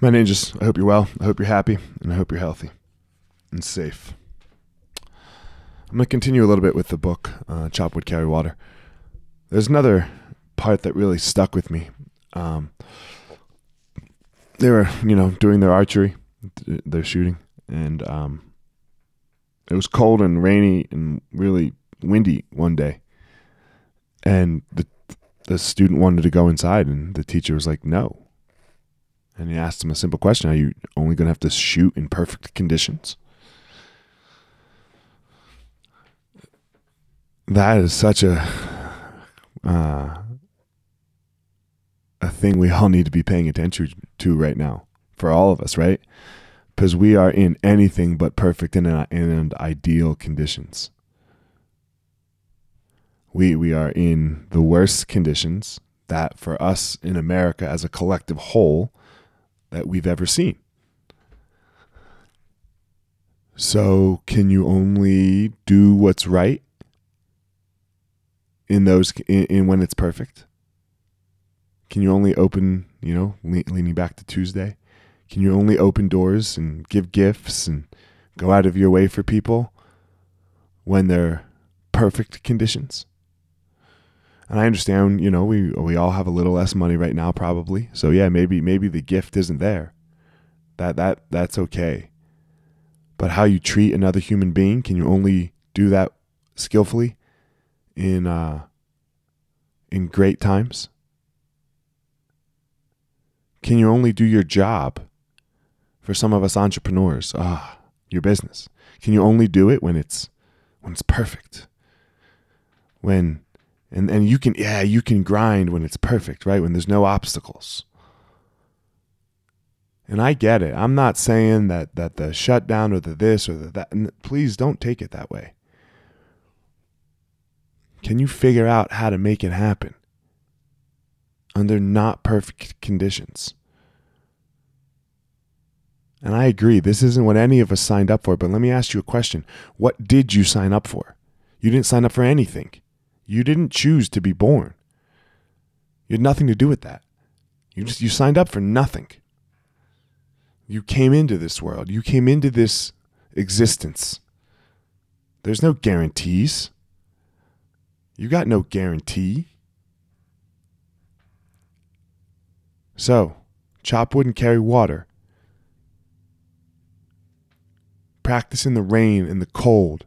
My ninjas, I hope you're well. I hope you're happy, and I hope you're healthy and safe. I'm going to continue a little bit with the book, uh, Chop Wood, Carry Water. There's another part that really stuck with me. Um, they were, you know, doing their archery, their shooting, and um, it was cold and rainy and really windy one day. And the the student wanted to go inside, and the teacher was like, "No." And he asked him a simple question: Are you only going to have to shoot in perfect conditions? That is such a uh, a thing we all need to be paying attention to right now for all of us, right? Because we are in anything but perfect and, and ideal conditions. We we are in the worst conditions that for us in America as a collective whole that we've ever seen. So, can you only do what's right in those in, in when it's perfect? Can you only open, you know, leaning back to Tuesday? Can you only open doors and give gifts and go out of your way for people when they're perfect conditions? And I understand, you know, we we all have a little less money right now probably. So yeah, maybe maybe the gift isn't there. That that that's okay. But how you treat another human being, can you only do that skillfully in uh in great times? Can you only do your job? For some of us entrepreneurs, ah, your business. Can you only do it when it's when it's perfect? When and and you can yeah you can grind when it's perfect right? When there's no obstacles. And i get it. I'm not saying that that the shutdown or the this or the that please don't take it that way. Can you figure out how to make it happen under not perfect conditions? And i agree this isn't what any of us signed up for but let me ask you a question. What did you sign up for? You didn't sign up for anything you didn't choose to be born. You had nothing to do with that. You just you signed up for nothing. You came into this world. You came into this existence. There's no guarantees. You got no guarantee. So, chop wood and carry water. Practice in the rain in the cold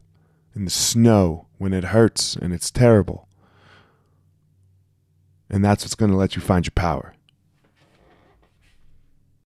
in the snow when it hurts and it's terrible. And that's what's going to let you find your power.